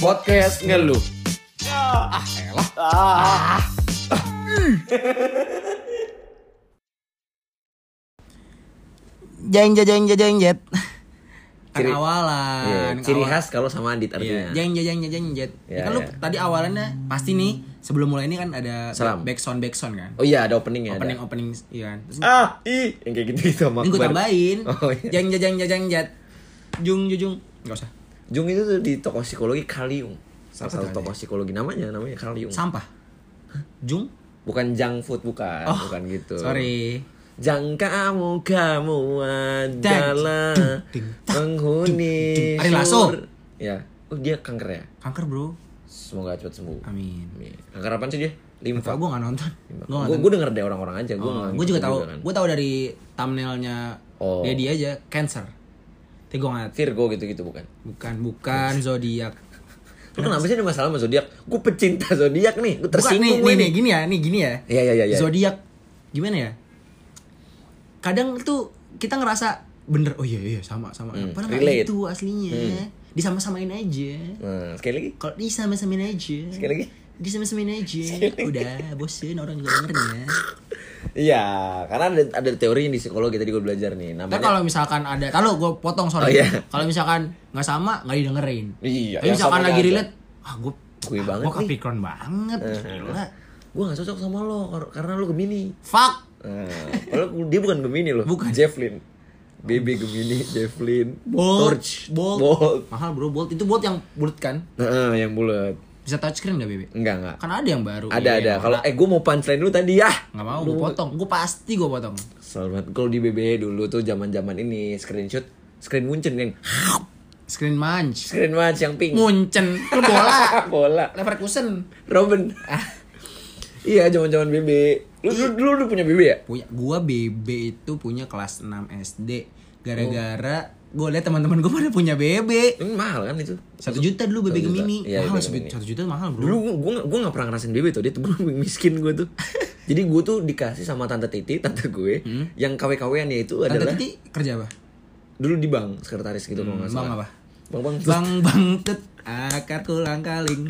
Podcast ngeluh. Ah, elah. Jeng jeng jeng jeng jet. Kan Ciri- awalan. Iya, ciri khas kalau sama Adit Iya, artinya. jeng jeng jeng jeng jet. Iya, kan lu iya. tadi awalannya pasti nih sebelum mulai ini kan ada Salam. backsound backsound kan. Oh iya, ada openingnya. opening ada. opening iya kan. Terus Ah, i, yang kayak gitu gitu sama ini gue tambahin. Oh iya. Jeng jeng jeng jeng jet. Jung jung jung. Enggak usah. Jung itu tuh di toko psikologi Kaliung. Salah satu toko psikologi namanya, namanya Kaliung. Sampah. Jung? Bukan junk food bukan, Oh, bukan gitu. Sorry. Jang kamu kamu adalah ding, penghuni. Ari Lasso. Ya. Oh, dia kanker ya? Kanker, Bro. Semoga cepat sembuh. Amin. Amin. Kanker apa sih dia? Limfa. Gue gak nonton. Gue Gue denger deh orang-orang aja. Gue gue juga tahu. kan. Gue tahu dari thumbnailnya Oh. Dedi aja cancer. Tapi gue nggak Virgo gitu-gitu bukan? bukan bukan zodiak. Lu kenapa sih ada masalah sama zodiak? Gue pecinta zodiak nih. Gue Bukan nih, tersinggung nih, nih. nih, gini ya, nih gini ya. Iya iya iya. iya. Zodiak gimana ya? Kadang tuh kita ngerasa bener, oh iya iya sama sama. Hmm, Padahal relate. itu aslinya. Disama-samain aja. Nah, sekali lagi. Kalau disama-samain aja. Sekali lagi. Disama-samain aja. Udah, bosen orang juga dengernya. Iya, karena ada ada teorinya di psikologi tadi gue belajar nih. Tapi Namanya kalau misalkan ada, kalau gue potong Oh, sorry. iya. Kalau misalkan nggak sama, nggak didengerin. Iya, Tapi yang misalkan lagi relate, ah gue Gue banget gue kepikiran banget, gila. gue gak cocok sama lo kar- karena lo Gemini. Fuck. Padahal dia bukan Gemini loh. Bukan. Javelin. BB Gemini, Javelin, Bolt, Torch, bolt. Bolt. Mahal bro, bolt itu bolt yang bulat kan? Nah, yang bulat. Bisa touchscreen gak bebe? Enggak enggak. Kan ada yang baru. Ada ada. Kalau eh gue mau punchline dulu tadi ya. nggak mau, gue potong. Gue pasti gue potong. Banget. Kalau di BB dulu tuh zaman-zaman ini screenshot screen muncen yang Screen munch. screen match yang pink. Muncen. Lu bola. Bola. Leverkusen. Robin. iya, zaman-zaman BB. Lu dulu, dulu lu punya BB ya? Punya gua BB itu punya kelas 6 SD. Gara-gara gue liat teman-teman gue pada punya BB. Ini mahal kan itu? Satu juta dulu BB. Gemini. Iya, mahal satu juta mahal bro. Dulu gue gue gak pernah ngerasain BB tuh dia tuh miskin gue tuh. Jadi gue tuh dikasih sama tante Titi, tante gue, yang KW-KWan itu Tante adalah Titi kerja apa? dulu di bank sekretaris gitu kalau nggak Bang apa? Bang Bang Tut. Bang Bang Tut akar kulang kaling.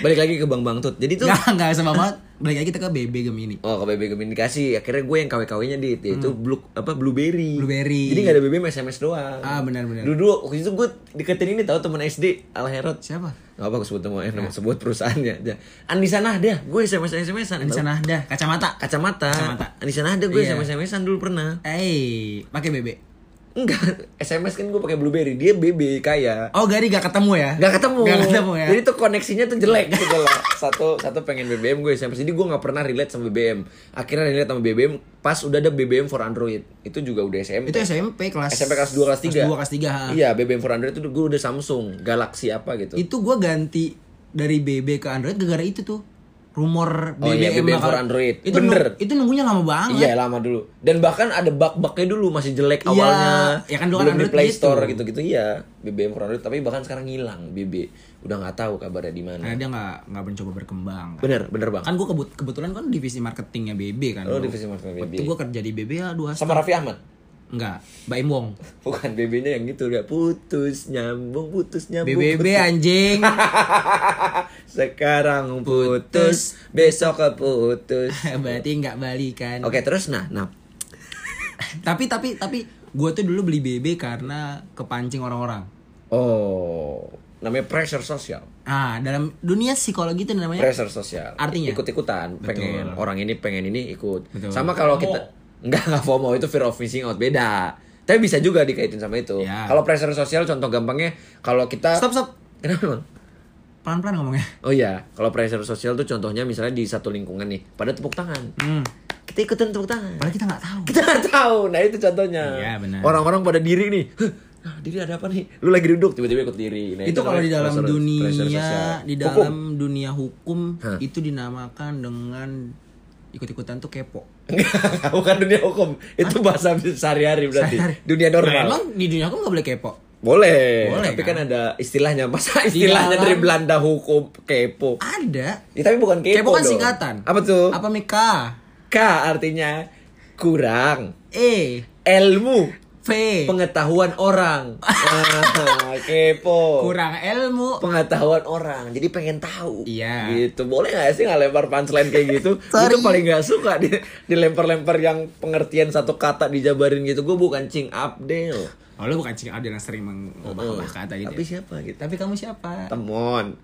Balik lagi ke Bang Bang Tut. Jadi tuh Enggak, enggak sama banget. Balik lagi kita ke BB Gemini. Oh ke BB Gemini dikasih Akhirnya gue yang KW-KW-nya di Itu blue, apa, Blueberry Blueberry. Jadi gak ada BBM SMS doang Ah, benar-benar. Dulu, dulu waktu itu gue deketin ini tahu teman SD Al Herod Siapa? Gak apa gue sebut nama, nama sebut perusahaannya dia. Anissa Nahda Gue SMS SMS-an Di sana ada kacamata. Kacamata Kacamata. Anissa Nahda gue Iya. SMS SMS-an dulu pernah Eh, pakai BB. Enggak SMS kan gue pakai Blueberry Dia BB kaya Oh, Gari gak ketemu ya? Gak ketemu. Gak ketemu ya. Jadi tuh koneksinya tuh jelek gitu loh. Satu satu pengen BBM gue SMS. Jadi gue nggak pernah relate sama BBM. Akhirnya relate sama BBM pas udah ada BBM for Android. Itu juga udah SMP. itu SMP kelas SMP kelas 2 kelas 3. Kelas 2 kelas 3. ha. Iya, BBM for Android itu gue udah Samsung, Galaxy apa gitu. Itu gua ganti dari BB ke Android gara-gara itu tuh. Rumor Oh iya, BBM BBM bakal- for Android. Itu Bener. nung- itu nunggunya lama banget. Iya lama dulu dan bahkan ada bug-bugnya dulu masih jelek Iya, awalnya ya kan dulu kan belum di Android Play gitu. Store gitu-gitu iya BBM for Android tapi bahkan sekarang hilang BB udah nggak tahu kabarnya di mana Karena dia nggak nggak mencoba berkembang. Kan, bener bener bang kan gua kebut kebetulan kan divisi marketingnya BB kan. Oh, bro. divisi marketing BB. Waktu gua kerja di BB ya dua sama Raffi Ahmad enggak, Mbak Im Wong. Bukan BB-nya yang gitu udah putus nyambung putus nyambung. BBB putus. anjing. Sekarang putus, besok keputus. Berarti nggak balikan. Oke, terus nah, nah. tapi tapi tapi gue tuh dulu beli BB karena kepancing orang-orang. Oh, namanya pressure sosial. Ah, dalam dunia psikologi itu namanya Pressure sosial. Artinya? ikut-ikutan, pengen orang ini pengen ini ikut. Betul. Sama kalau kita enggak enggak FOMO itu fear of missing out beda. Tapi bisa juga dikaitin sama itu. Ya. Kalau pressure sosial contoh gampangnya kalau kita Stop stop. Kenapa Bang? Pelan-pelan ngomongnya. Oh iya, kalau pressure sosial tuh contohnya misalnya di satu lingkungan nih, pada tepuk tangan. Hmm. Kita ikutan tepuk tangan. Padahal kita nggak tahu. Kita nggak tahu. Nah itu contohnya. Iya, benar. Orang-orang pada diri nih. "Huh, ah, diri ada apa nih? Lu lagi duduk tiba-tiba ikut diri. Nah, itu kalau di dalam pressure- pressure dunia sosial. di Hukum. dalam dunia hukum Hah. itu dinamakan dengan ikut-ikutan tuh kepo. Bukan dunia hukum. Itu bahasa sehari-hari berarti. Sehari-hari. Dunia Nah, normal. emang di dunia hukum nggak boleh kepo. Boleh. Boleh, tapi kan? kan? ada istilahnya. Masa istilahnya dari Belanda hukum kepo. Ada. Ya, tapi bukan kepo. Kepo kan dong. singkatan. Apa tuh? Apa Mika? K artinya kurang E. ilmu V. pengetahuan orang. Ah, kepo. Kurang ilmu. pengetahuan orang jadi pengen tahu Iya. gitu boleh nggak sih nggak lempar punchline kayak gitu itu paling nggak suka di dilempar-lempar yang pengertian satu kata dijabarin gitu gue bukan cing Abdel Oh, lu bukan cing Abdel yang sering mengubah kata gitu. tapi ya? siapa gitu Tapi kamu siapa? temon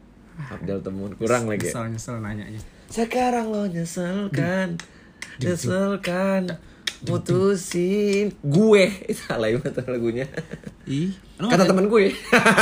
Abdel temon kurang lagi ya. Nyesel nyesel nanyanya. sekarang lo nyeselkan nyeselkan mutusin gue itu alay banget lagunya Ih, kata temen gue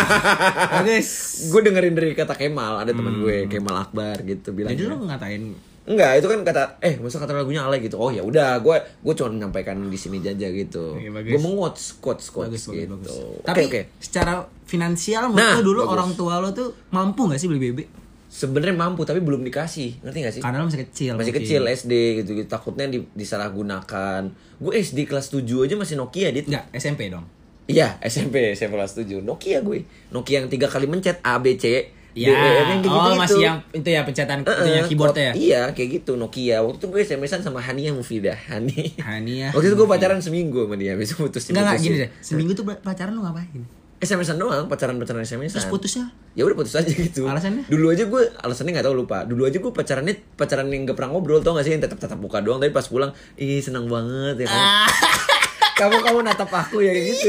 Bagus. gue dengerin dari kata Kemal ada temen gue Kemal Akbar gitu bilang Jadi lu ngatain Enggak, itu kan kata eh masa kata lagunya alay gitu. Oh ya udah, gue gue cuma menyampaikan di sini aja gitu. Oke, bagus. Gue mengots quotes quotes bagus bagus gitu. bagus. Oke Tapi oke. secara finansial menurut Nah, lu dulu bagus. orang tua lo tuh mampu gak sih beli BB? Sebenarnya mampu tapi belum dikasih. Ngerti gak sih? Karena lo masih kecil. masih mungkin. kecil SD gitu, gitu. Takutnya di, disalahgunakan. Gue SD kelas 7 aja masih Nokia, Dit. Enggak, SMP dong. Iya, SMP, SMP kelas 7. Nokia gue. Nokia yang tiga kali mencet A B C. Ya, yang oh gitu-gitu. masih yang itu ya pencetan itunya eh, keyboardnya ya. Iya, kayak gitu Nokia. Waktu itu gue SMS-an sama Hania Mufidah. Hani. Hania. Waktu itu gue pacaran seminggu sama dia, besok putus. Enggak enggak gini deh. Seminggu tuh pacaran lu ngapain? SMS-an doang, pacaran-pacaran SMS-an. Terus putusnya? Ya udah putus aja gitu. Alasannya? Dulu aja gue alasannya nggak tahu lupa. Dulu aja gue pacarannya pacaran yang gak pernah ngobrol tau gak sih yang tetap tetap buka doang tapi pas pulang ih senang banget ya kan. Ah. kamu kamu natap aku ya kayak gitu.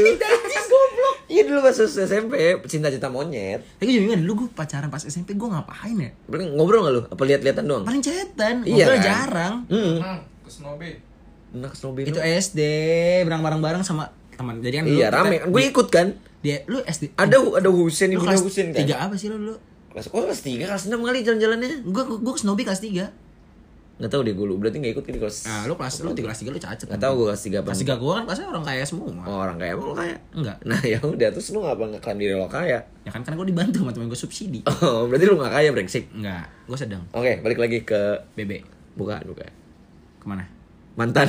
goblok. Iya dulu pas SMP cinta-cinta monyet. Tapi gue juga dulu gue pacaran pas SMP gue ngapain ya? Paling ngobrol gak lu? Apa lihat-lihatan doang? Paling cetan, Iya ngobrol kan? jarang. Hmm. Nah, ke Snobe. Nak snowball. Itu SD, bareng bareng-bareng sama teman. Jadi kan dulu Iya kita- rame. Gue ikut kan. Dia lu SD. Ada ada ibunya kelas Husin kan. tiga apa sih lu dulu? Kelas oh kelas 3, kelas 6 kali jalan-jalannya. Gue gue ke Snowy kelas 3 Nggak tahu deh gue lu. Berarti nggak ikut di kelas. Nah, lu kelas lu di kelas 3 lu cacat. Nggak tahu gue kelas 3 apa. Kelas 3 gue kan kelasnya orang kaya semua. Oh, orang kaya emang kaya? Enggak. Nah ya udah terus lu ngapa ngeklaim diri lo kaya? Ya kan kan gue dibantu sama temen gue subsidi. Oh berarti lu gak kaya brengsek. Enggak, gue sedang. Oke balik lagi ke BB. bukan bukan Ke mana? mantan.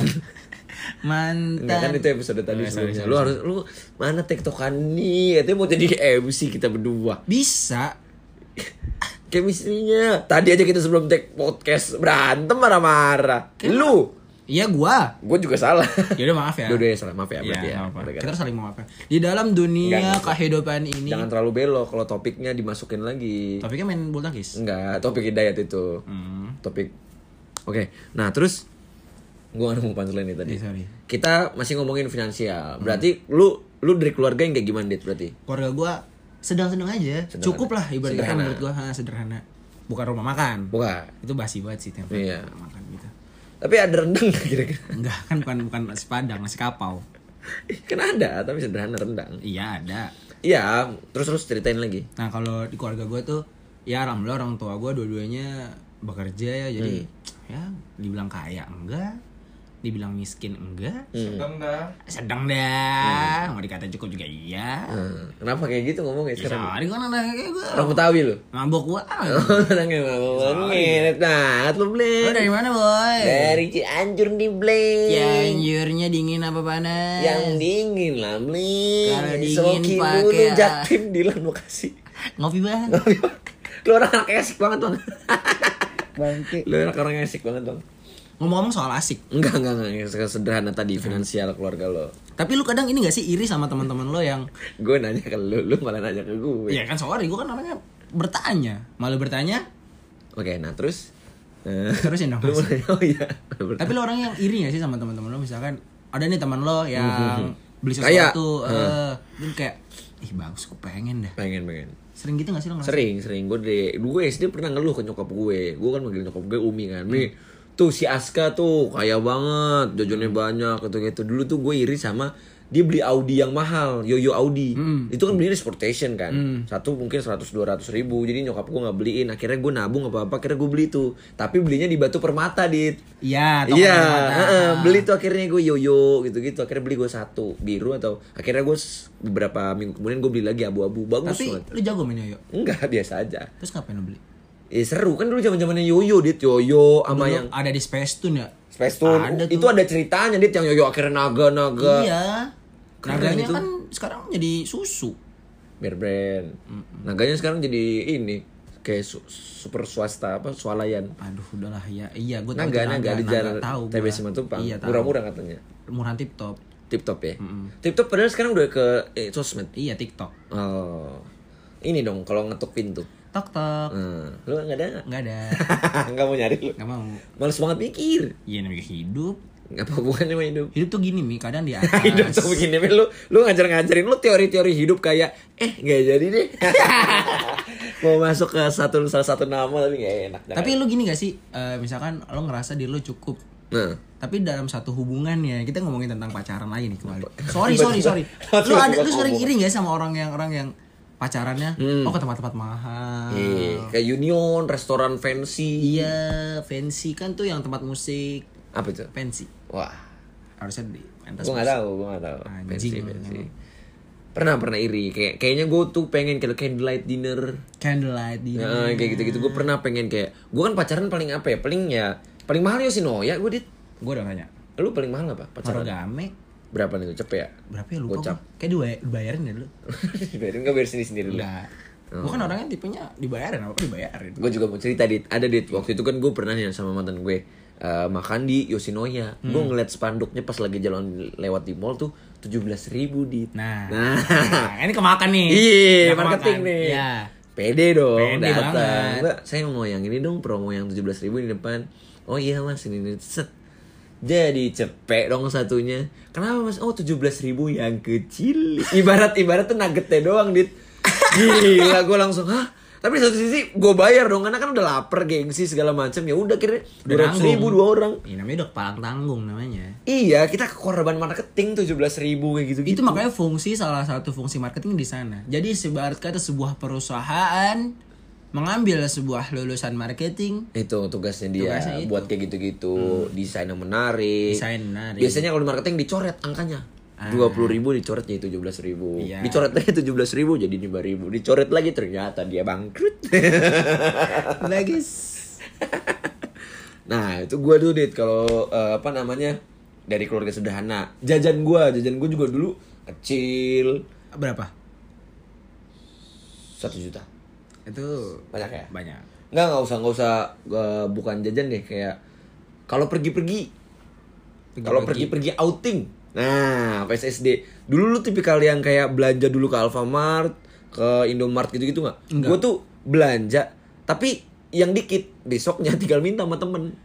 Mantan. Enggak kan itu episode tadi sorry, sebelumnya. Lu harus lu mana tektokan nih? Katanya mau jadi MC kita berdua. Bisa. Chemistry-nya. Tadi aja kita sebelum take podcast berantem marah-marah. Lu, Iya gua. gue juga salah. Ya udah maaf ya. Dua-duanya salah maaf ya Iya, berarti ya. Gara-gara- Kita harus saling memaafkan. Di dalam dunia Enggak, kehidupan ini. Jangan terlalu belok kalau topiknya dimasukin lagi. Topiknya main bulu tangkis. Enggak, topik hidayat itu. Hmm. Topik. Oke. Nah, terus gua nggak nemu punchline nih tadi. Iya, sorry. Kita masih ngomongin finansial. Berarti lu lu dari keluarga yang kayak gimana, Dit, berarti? Keluarga gua sedang-sedang aja. Sederhana. Cukup lah ibaratnya Sederhana. menurut gua ha, sederhana. Bukan rumah makan. Bukan. Itu basi banget sih tempe Iya. rumah makan gitu. Tapi ada rendang kira-kira? Enggak kan bukan bukan nasi padang, nasi kapau. kan ada, tapi sederhana rendang. Iya ada. Iya, terus terus ceritain lagi. Nah kalau di keluarga gue tuh ya alhamdulillah orang tua gue dua-duanya bekerja ya jadi ya dibilang kaya enggak, dibilang miskin enggak, Sedang dah. sedang dah, mau dikata cukup juga iya. Hmm, kenapa kayak gitu ngomongnya Ya, sekarang? sorry kan anak kayak gue. Orang Betawi lu. Mabok gua. Orangnya mau banget. Nah, lu Lo Blay. dari mana boy? Dari Cianjur nih, Blay. Cianjurnya dingin apa panas? Yang dingin lah, Blay. Kalau dingin Sokin pakai? Jatim Dilan Bekasi. ngopi banget. lu orang asik banget, Bang. Bangke. lu orang asik banget, Bang. Ngomong-ngomong soal asik, Enggak, enggak, enggak. Sederhana tadi finansial keluarga lo. tapi lu kadang ini gak sih iri sama teman-teman lo yang Gue nanya ke lu, lu malah nanya ke gue. Iya kan sorry, gue kan namanya bertanya. Malu bertanya, Oke, nah terus Eh, terusin dong. lu oh iya. Tapi lo orang yang iri gak sih sama teman-teman lo misalkan ada nih teman lo yang beli Kayak, sesuatu eh terus kayak ih bagus gue pengen dah. pengen pengen. Sering gitu gak sih lo ngerasa? Sering, sering gue dari gue SD pernah ngeluh ke nyokap gue. Gue kan manggil nyokap gue Umi kan. Mi, tuh si Aska tuh kaya banget, jajannya banyak gitu gitu. Dulu tuh gue iri sama dia beli Audi yang mahal, Yoyo Audi. Itu kan belinya sportation kan. Satu mungkin 100 200 ribu. Jadi nyokap gue nggak beliin. Akhirnya gue nabung apa apa. Akhirnya gue beli tuh. Tapi belinya di Batu Permata dit. Iya, Iya, heeh, beli tuh akhirnya gue yoyo gitu-gitu. Akhirnya beli gue satu biru atau akhirnya gue beberapa minggu kemudian gue beli lagi abu-abu bagus Tapi banget. lu jago main yoyo. Enggak, biasa aja. Terus ngapain lo beli? Eh seru kan dulu zaman zamannya yoyo dit yoyo sama yang ada di Space Tune ya? Space Tune. Ada tuh. Itu ada ceritanya dit yang yoyo akhirnya naga-naga. Iya. Keren Naganya itu. kan sekarang jadi susu. Bear brand. Naganya sekarang jadi ini kayak su- super swasta apa swalayan. Aduh udahlah ya. Iya, gue tahu Naga naga di naga, jalan tahu TB. Simatupang. Iya. Murah-murah katanya. Murahan tip top. tip top ya. Tip top padahal sekarang udah ke eh, sosmed. Iya TikTok. Oh. Ini dong kalau ngetuk pintu. Tok tok. Hmm. Lu nggak ada nggak? Ada. Nggak mau nyari lu. Nggak mau. Males banget mikir. Iya namanya hidup. Nggak apa hubungannya sama hidup. Hidup tuh gini mi, kadang di atas. hidup tuh begini men lu lu ngajar-ngajarin lu teori-teori hidup kayak eh nggak jadi deh. mau masuk ke satu salah satu nama tapi nggak enak. Tapi lu gini gak sih? eh, misalkan lo ngerasa diri lu cukup nah. tapi dalam satu hubungan ya kita ngomongin tentang pacaran lagi nih kembali sorry sorry sorry lu ada lu sering iri gak sama orang yang orang yang pacarannya oh ke tempat-tempat mahal Eh, kayak Union, restoran fancy. iya fancy kan tuh yang tempat musik Apa itu? fancy Wah, harusnya di pentas gue nggak tahu, gue nggak tahu. Fancy, fancy. Pernah pernah iri, kayak kayaknya gue tuh pengen kayak candlelight dinner. candlelight di Nah, kayak gitu-gitu gue pernah pengen kayak gue kan pacaran paling apa ya? Paling ya paling mahal Yoshinoya gue dit. gue udah nanya Lu paling mahal apa pacaran? Marogame Berapa nih cepet ya? berapa ya lupa Gocap. kayak dua dibayarin ya dulu Bayarin nggak bayar sendiri sendiri dulu. enggak gue kan orangnya tipenya dibayarin apa dibayarin Gue juga mau cerita dit. Ada dit. Waktu itu kan gue pernah nih sama mantan gue eh, makan di Yoshinoya. Gue Hmm. ngeliat spanduknya pas lagi jalan lewat di mall tuh tujuh belas ribu dit. nah, Nah. nah, ini kemakan nih Iya, marketing kemakan. nih. Iya. Pede dong, Pede datang. banget. Mbak, saya mau yang ini dong, promo yang 17.000 ribu di depan. Oh iya mas, ini nih. Set. Jadi cepet dong satunya. Kenapa mas? Oh 17.000 ribu yang kecil. Ibarat ibarat tuh nuggetnya doang, dit. Gila, gue langsung hah. Tapi di satu sisi gue bayar dong, karena kan udah lapar, gengsi segala macam. Ya udah kira dua ratus ribu dua orang. Ini namanya udah kepalang tanggung namanya. Iya, kita korban marketing 17.000 ribu kayak gitu. Itu makanya fungsi salah satu fungsi marketing di sana. Jadi sebarat kata sebuah perusahaan mengambil sebuah lulusan marketing, itu tugasnya dia Tugasnya itu. Hmm. buat kayak gitu-gitu desain yang menarik Desain menarik. biasanya kalau di marketing dicoret angkanya dua puluh ribu dicoret jadi tujuh belas ribu Ah. Iya. dicoret lagi tujuh belas ribu jadi lima ribu dicoret lagi ternyata dia bangkrut Legis. nah itu gua dulu dit kalau eh, apa namanya dari keluarga sederhana jajan gua jajan gua juga dulu kecil Berapa? satu juta Itu banyak ya banyak. nggak nggak usah nggak usah eh, bukan jajan deh kayak kalau pergi-pergi Kalau pergi-pergi outing. Nah, pas SD. Dulu lu tipikal yang kayak belanja dulu ke Alfamart, ke Indomart gitu-gitu nggak? Enggak. Gue tuh belanja, tapi yang dikit besoknya tinggal minta sama temen.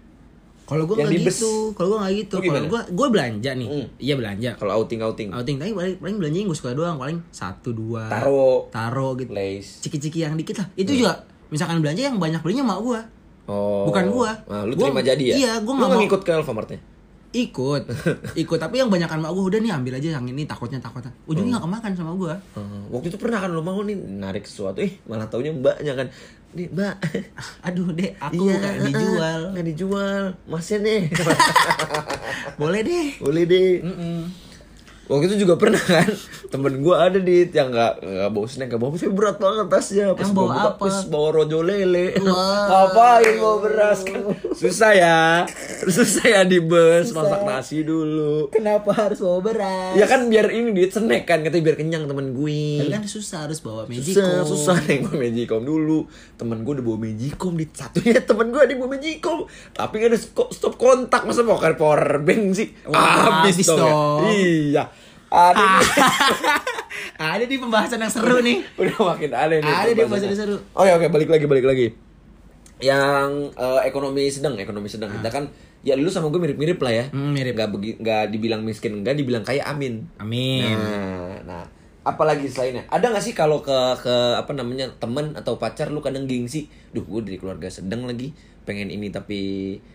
Kalau gue Yang nggak gitu, kalau gue nggak gitu. Kalau gue gue belanja nih, Hmm. iya belanja. Kalau outing-outing, Outing tapi paling, paling belanja gue suka doang paling satu dua. taro, Taro gitu. lace. Ciki-ciki yang dikit lah. Itu juga misalkan belanja yang banyak belinya mak gue. Oh. Bukan gua. Nah, lu Gua- terima jadi ya? iya, gua Lu nggak mau- ngikut ke Alfamartnya? ikut ikut tapi yang banyakan mak gue udah nih ambil aja yang ini takutnya takutnya ujungnya nggak kemakan sama gue Hmm, waktu itu pernah kan lu mau nih narik sesuatu, eh malah taunya mbaknya kan, nih mbak, aduh deh aku iya nggak dijual. Nggak dijual, masnya nih, boleh deh. Boleh deh. Waktu itu juga pernah kan temen gue ada di yang nggak nggak bawa snack nggak bawa tapi berat banget tasnya. Pas Yang bawa buka, apa? pas bawa rojo lele. Wah. ngapain bawa beras? Kan susah ya. Susah ya di bus masak nasi dulu. Kenapa harus bawa beras? Ya kan biar ini di snack kan katanya biar kenyang temen gue tapi kan susah harus bawa susah magicom. susah nih bawa magicom dulu. Temen gue udah bawa magicom di satunya temen gue ada yang bawa magicom. Tapi kan ada stop kontak masa mau power bank sih? Wah, habis, habis dong, ya. dong. iya ada nih. ada di pembahasan yang seru nih udah makin aneh nih Ada di pembahasan seru. oke oke balik lagi balik lagi yang eh, ekonomi sedang ekonomi sedang kita kan ya lu sama gue mirip-mirip lah ya Hmm, mirip. nggak begi- nggak dibilang miskin enggak dibilang kaya amin amin Nah, nah, apalagi selainnya? Ada nggak sih kalau ke ke apa namanya temen atau pacar lu kadang gengsi, duh gue dari keluarga sedang lagi pengen ini tapi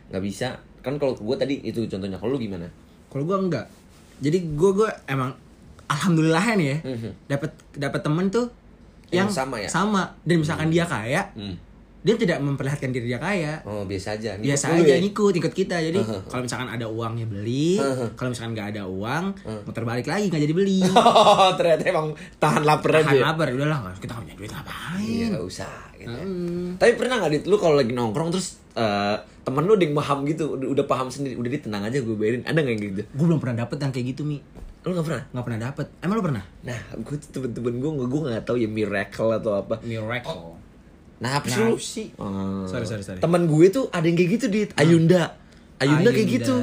nggak bisa. Kan kalau gue tadi itu contohnya, kalau lu gimana? kalau gue enggak jadi gue gue emang alhamdulillah nih ya Mhm. dapat dapat temen tuh Yang yang, sama ya? sama dan misalkan dia kaya Hmm. Dia tidak memperlihatkan diri dia kaya Oh biasa aja. Ngikut biasa aja ya? ngikut ikut kita jadi Uh-huh. kalau misalkan ada uangnya beli Uh-huh. kalau misalkan nggak ada uang Uh. muter balik lagi nggak jadi beli Oh ternyata emang tahan lapar aja. tahan ya? lapar udahlah kita nggak punya duit ngapain Iya nggak usah. Gitu. ya. Hmm. Tapi pernah nggak dit lu kalau lagi nongkrong terus eh, temen lu yang paham gitu, udah, udah paham sendiri, udah dit tenang aja gue bayarin. Ada nggak yang gitu? gue belum pernah dapet yang kayak gitu mi Lu nggak pernah? nggak pernah dapet emang lo pernah Nah, gue tuh temen-temen gue, gue nggak tahu ya miracle atau apa. miracle Nah, apa sih lu? Nafsi. Oh. Sorry, sorry, sorry. Temen gue tuh ada yang kayak gitu di Ayunda. Ayunda, kayak Ayunda. gitu.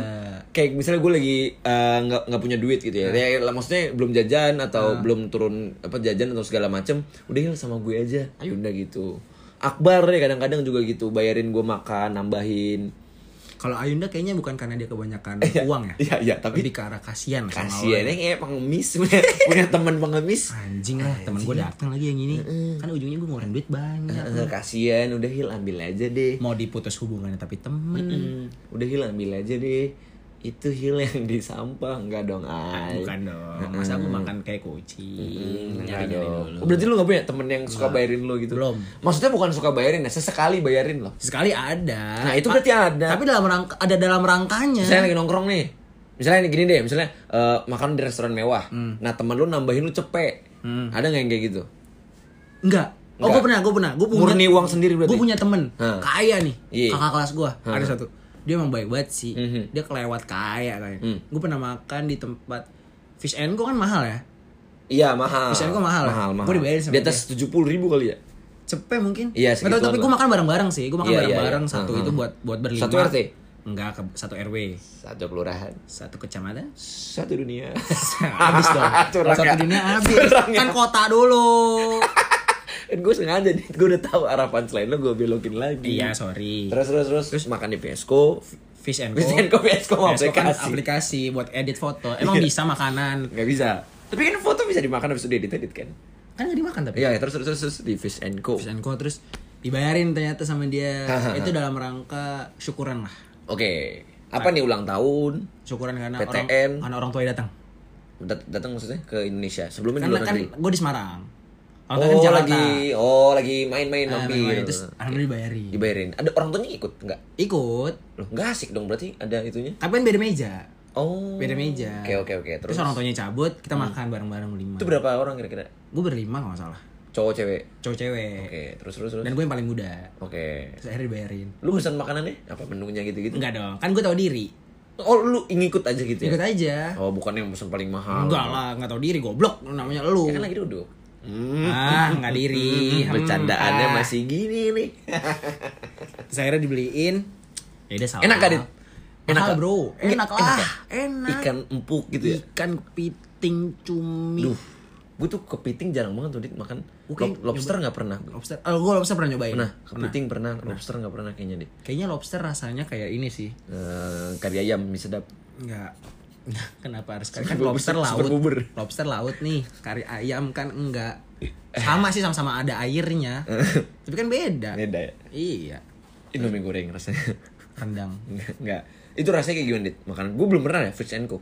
kayak misalnya gue lagi eh, nggak nggak punya duit gitu ya. Ya, lah, maksudnya belum jajan atau belum turun apa jajan atau segala macem, udah Hil sama gue aja. Ayunda gitu. Akbar ya kadang-kadang juga gitu, bayarin gue makan, nambahin. Kalau Ayunda kayaknya bukan karena dia kebanyakan uang ya. Iya, iya, tapi Lebih ke arah kasihan sama kasihan lo. ya kayak pengemis punya, punya teman pengemis. Anjing lah, temen gue datang lagi yang ini. Kan ujungnya gue ngeluarin duit banyak. Eh, kasihan, udah Hil ambil aja deh. Mau diputus hubungannya tapi temen. Hmm, udah Hil ambil aja deh. Itu Hil yang di sampah enggak dong, ay. Bukan dong. Masa gue makan kayak kucing. Enggak Nyari-nyari dong. dulu. Oh, berarti lu gak punya temen yang suka bayarin lu gitu? Belum. Maksudnya bukan suka bayarin ya, sesekali bayarin loh. Sekali ada. Nah, itu berarti ada. Tapi dalam rangka ada dalam rangkanya. Misalnya lagi nongkrong nih. Misalnya gini deh, misalnya eh, makan di restoran mewah. Nah, temen lu nambahin lu cepet. Ada nggak yang kayak gitu? Enggak. Oh, gue pernah, gue pernah. Gue punya Murni uang sendiri berarti? Gue punya temen Hah. kaya nih. Iya. Kakak kelas gue Hah. ada satu. Dia emang baik banget sih. Mhm. Dia kelewat kaya kayak. Hmm. Gue pernah makan di tempat Fish and Co kan mahal ya. Iya, mahal. Misalnya gua mahal ya? Mahal, mahal. Gua dibayarin sama Di atas tujuh puluh ribu kali ya? Cepet mungkin. Iya, segituan tapi gue makan bareng-bareng sih. Gue makan Iya, iya, bareng-bareng iya. satu Hah, itu hah. buat buat berlima. Satu RT? Enggak, ke satu RW. Satu kelurahan. Satu kecamatan. Satu dunia. habis dong. Satu ya. dunia habis. Ya. Kan kota dulu. Dan gue sengaja nih, gue udah tahu arah punchline lo, gue belokin lagi. iya, sorry. Terus terus terus, makan di Pesco, Fish and Co. Fish and Co, Fish and Co, Fish and Co kan aplikasi. aplikasi buat edit foto. Emang Iya. bisa makanan. nggak bisa. Tapi kan foto bisa dimakan habis itu edit edit kan? Kan gak dimakan tapi. Iya, ya, terus terus terus, terus di Fish and Co. Fish and Co terus dibayarin ternyata sama dia. Itu dalam rangka syukuran lah. Oke, apa nih ulang tahun? Syukuran karena PTN. orang karena orang tua datang. Dat- datang maksudnya ke Indonesia. Sebelumnya kan negeri. gue di Semarang. Orang Oh kan di Jakarta. lagi, oh lagi main-main Ah, mampir. main-main. Terus alhamdulillah dibayarin. Dibayarin. Ada orang tuanya ikut nggak? Ikut. Loh, nggak asik dong berarti ada itunya. Tapi kan beda meja. Oh. Beda meja. Oke oke oke. Terus, Terus, orang tuanya cabut, kita makan bareng-bareng lima. itu berapa orang kira-kira? Gue berlima kalau nggak salah. Cowok cewek. Cowok cewek. Oke, terus terus terus. Dan gue yang paling muda. Oke. Terus akhirnya dibayarin. Lu pesan makanannya apa menunya gitu-gitu? Enggak dong, kan gue tahu diri. Oh, lu ngikut aja gitu ya? Ikut aja. Oh, bukan yang pesan paling mahal. Enggak lah, enggak tahu diri goblok namanya lu. Ya kan lagi duduk. Ah, enggak diri. Hmm, bercandaannya Ah. masih gini nih. Akhirnya dibeliin. Ya udah salah. Enak gak, Dit? Enak Enak gak? bro. Enak Enak lah. Enak. Ikan empuk gitu ya. Ikan kepiting cumi. Duh, gue tuh kepiting jarang banget tuh dit makan. Oke, Lob- lobster nggak pernah. Lobster. Oh, gue lobster pernah nyobain. Pernah, kepiting pernah, lobster nggak pernah kayaknya dit. Kayaknya lobster rasanya kayak ini sih. Eh, kari ayam mie sedap. Enggak. Kenapa harus kari? Kan lobster super laut. Lobster laut nih. Kari ayam kan enggak. Sama sih sama-sama ada airnya. Tapi kan beda. Beda ya. Iya. Indomie goreng rasanya. Rendang. Enggak, enggak. Itu rasanya kayak gimana dit? Makanan gue belum pernah ya Fish and Co.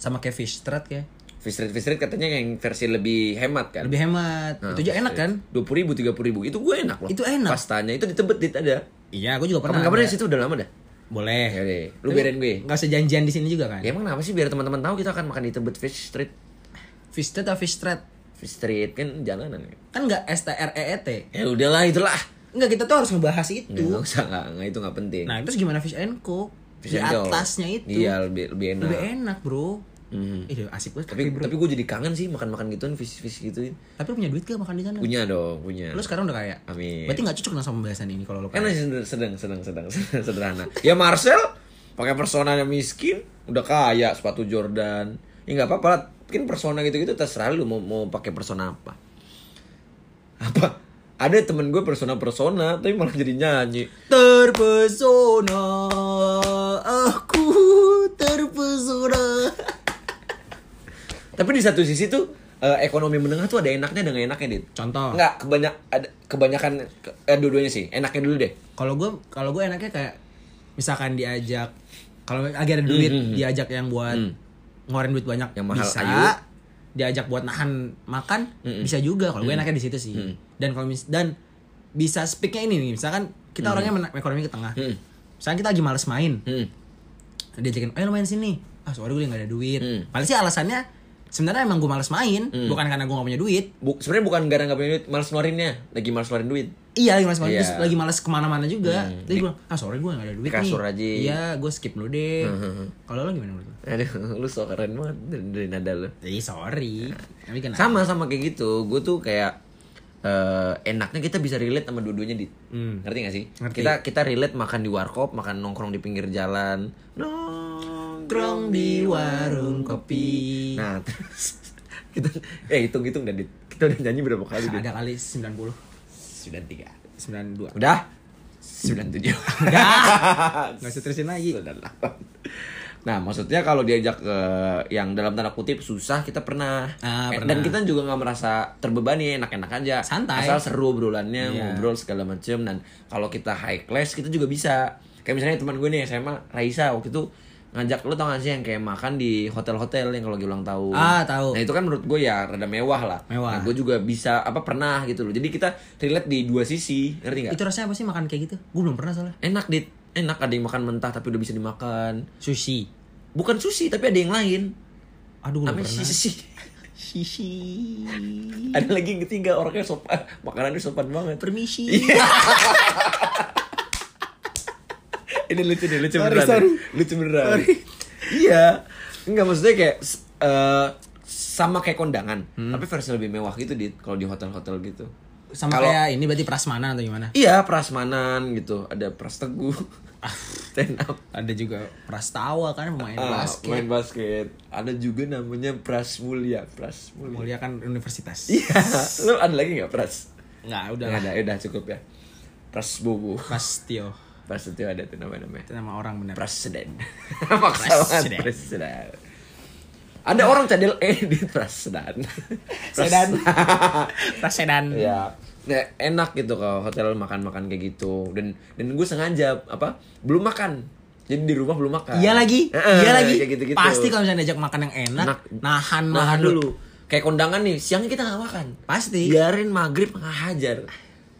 Sama kayak fish street kayak. Fish street, fish street katanya yang versi lebih hemat kan? Lebih hemat. Nah, itu aja enak kan? Dua puluh ribu, tiga puluh ribu. Itu gue enak loh. Itu enak. Pastanya itu di Tebet dit ada. Iya, gue juga pernah. Kapan-kapan di situ udah lama dah. Boleh. Ya deh, lu biarin gue. Enggak usah janjian di sini juga kan? Ya emang kenapa sih biar teman-teman tahu kita akan makan di Tebet Fish Street? Fish street atau fish street? Fish Street kan jalanan. Kan enggak S T R E E T. Ya udahlah itulah. Enggak kita tuh harus ngebahas itu. Nggak, nggak usah, nggak, nggak, itu nggak penting. Nah, terus gimana fish and co? Fish di atasnya itu. Iya, lebih, lebih enak. Lebih enak, Bro. Mhm. Ih, asik banget Tapi, bro. tapi gue jadi kangen sih makan-makan gituan, fish-fish gituin. Tapi lu punya duit gak makan di sana? Punya dong, punya. Lu sekarang udah kaya. Amin. Berarti gak cocok sama pembahasan ini kalau lu Kan kaya. masih sedang, sedang, sedang, sedang, sederhana. Ya Marcel pakai personanya miskin, udah kaya, sepatu Jordan. Ya nggak apa-apa lah. Mungkin persona gitu-gitu terserah lu mau mau pakai persona apa. Apa? Ada temen gue persona-persona, tapi malah jadi nyanyi. Terpesona aku terpesona. Tapi di satu sisi tuh eh, ekonomi menengah tuh ada enaknya dan nggak enaknya dit. Contoh. Enggak, kebanyak ada kebanyakan ke- eh, dua-duanya sih. Enaknya dulu deh. Kalau gue kalau gue enaknya kayak misalkan diajak kalau lagi ada duit Hmm, hmm, hmm. diajak yang buat Hmm. ngeluarin duit banyak Yang mahal, bisa. ayo. Diajak buat nahan makan Hmm, hmm. bisa juga. Kalau gue enaknya di situ sih. Hmm. Dan kalau mis dan bisa speaknya ini nih misalkan kita orangnya men- ekonomi ke tengah. Hmm. Misalkan kita lagi males main, Hmm. diajakin, ayo main sini. Ah sorry gue gak ada duit. Hmm. Paling sih alasannya sebenarnya emang gue males main, Hmm. bukan karena gue gak punya duit. Bu, sebenarnya bukan gara nggak punya duit, males ngeluarinnya, lagi males ngeluarin duit. Iya lagi males Iya. terus lagi males ke mana-mana juga. Hmm. Jadi gue ah sorry gue gak ada duit kasur nih. aja. Iya gue skip dulu deh. Hmm. Kalau lo gimana menurut lo? Aduh, lu so keren banget dari, dari nada lu. Jadi sorry. Tapi Sama sama kayak gitu. Gue tuh kayak eh, enaknya kita bisa relate sama dua-duanya di. Hmm. Ngerti gak sih? Ngerti. Kita kita relate makan di warkop, makan nongkrong di pinggir jalan. Nongkrong di warung kopi. Nah, terus kita eh hitung-hitung dan kita udah nyanyi berapa kali Dit? Ada kali 90 93. 92. Udah? 97. Enggak usah terusin lagi. 98. Nah, maksudnya kalau diajak ke yang dalam tanda kutip susah, kita pernah. Ah, Eh, pernah. Dan kita juga nggak merasa terbebani, enak-enak aja. Santai. Asal seru obrolannya, Iya. ngobrol segala macem. Dan kalau kita high class, kita juga bisa. Kayak misalnya teman gue nih SMA, Raisa waktu itu ngajak lu tau gak sih yang kayak makan di hotel-hotel yang kalau lagi ulang tahun. Ah, tahu. Nah itu kan menurut gue ya rada mewah lah. Mewah. Nah, gue juga bisa apa pernah gitu loh. Jadi kita relate di dua sisi, ngerti nggak? Itu rasanya apa sih makan kayak gitu? Gue belum pernah soalnya. Enak dit, enak ada yang makan mentah tapi udah bisa dimakan. Sushi. Bukan sushi tapi ada yang lain. Aduh, Namanya pernah. sisi. Shishi. Ada lagi yang ketiga orangnya sopan, makanannya sopan banget. Permisi. Ini lucu nih, lucu Sorry, beneran. sorry. Lucu beneran. Iya. Enggak maksudnya kayak eh, sama kayak kondangan, Hmm. tapi versi lebih mewah gitu dit kalau di hotel-hotel gitu. Sama Kalau- kayak ini berarti prasmanan atau gimana? Iya, prasmanan gitu. Ada pras teguh. Ah. Stand up. Ada juga prastawa kan pemain Ah, basket. main basket. Ada juga namanya Pras Mulia, Pras Mulia. Kan universitas. Iya, lu ada lagi nggak Pras? Enggak, udah Nggak ada, udah cukup ya. Pras Bobo. Pastio. Pras itu ada tuh namanya namanya. Itu nama orang bener. Presiden. Maksa presiden. Ada orang cadel eh di presiden. Sedan. Prasedan. ya. Nah, enak gitu kalau hotel makan-makan kayak gitu. Dan dan gue sengaja apa? Belum makan. Jadi di rumah belum makan. Iya lagi. Heeh, iya lagi. Kayak gitu-gitu. Pasti kalau misalnya diajak makan yang enak, Enak. nahan nahan dulu. Kayak kondangan nih, siangnya kita nggak makan. Pasti. Biarin maghrib nggak hajar.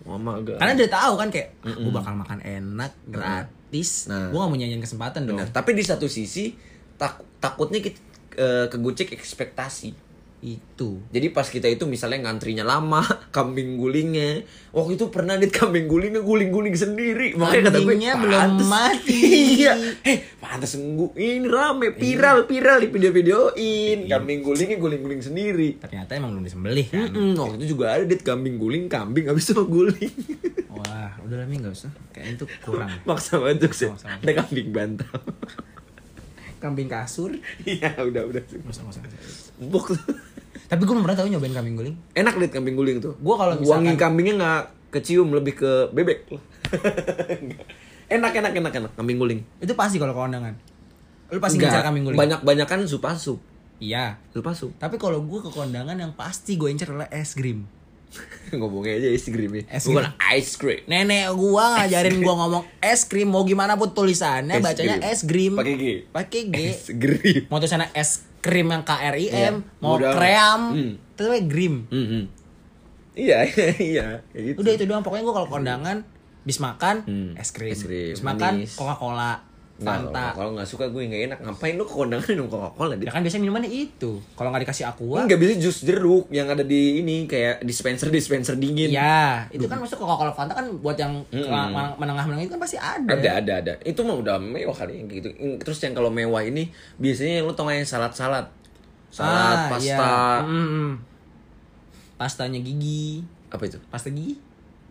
Mama gak. Karena dia tahu kan kayak gue bakal makan enak, gratis. Nah. Gue gak mau nyanyiin kesempatan dong. Benar. Tapi di satu sisi tak, takutnya kita eh, kegocek ekspektasi. Itu. Jadi pas kita itu misalnya ngantrinya lama, kambing gulingnya. Waktu itu pernah dit kambing gulingnya guling-guling sendiri. Makanya kata gue belum mati. iya. Eh, pantas. Ini rame, viral, viral di video-videoin. Kambing gulingnya guling-guling sendiri. Ternyata emang belum disembelih kan. Mm-mm, waktu itu juga ada dit kambing guling, kambing habis itu guling. Wah, udah lah Mi gak usah. Kayak itu kurang. Maksa banget sih. Ada kambing bantal. Kambing kasur. Iya, udah udah. Gak usah, gak usah. Bok. Tapi gue belum pernah tau nyobain kambing guling. Enak liat kambing guling tuh. Gua kalau wangi misalkan- kambingnya nggak kecium lebih ke bebek. enak enak enak enak kambing guling. Itu pasti kalau kondangan. Lu pasti Nggak, ngincar kambing guling. Banyak banyakan supa sup. Iya. Supa sup. Tapi kalau gue ke kondangan yang pasti gue incer adalah es krim. Ngomongnya aja es krim ya. Es Bukan ice cream. Nenek gua ngajarin gua ngomong es krim mau gimana pun tulisannya Es bacanya krim. es krim. Pakai G. Pakai G. Es krim. Mau tulisannya es krim yang K R I Iya. M, mau Udah. kream, Hmm. itu namanya grim. Mhm. Iya iya kayak gitu. Udah itu doang pokoknya gua kalau kondangan bis makan Hmm. es krim. Es krim, Bis makan. Coca-Cola, Fanta. kalau nggak suka gue nggak enak. Ngapain lu kondangan minum Coca-Cola? Ya kan biasanya minumannya itu. Kalau nggak dikasih aqua, Enggak bisa jus jeruk yang ada di ini kayak dispenser dispenser dingin. ya itu kan maksud Coca-Cola Fanta kan buat yang Mm-mm. menengah-menengah itu kan pasti ada. Ada ada ada. Itu mah udah mewah kali yang gitu. Terus yang kalau mewah ini biasanya lu tau nggak yang salad-salad. Salad, Ah, pasta. iya. Mm-mm. Pastanya gigi. Apa itu? Pasta gigi?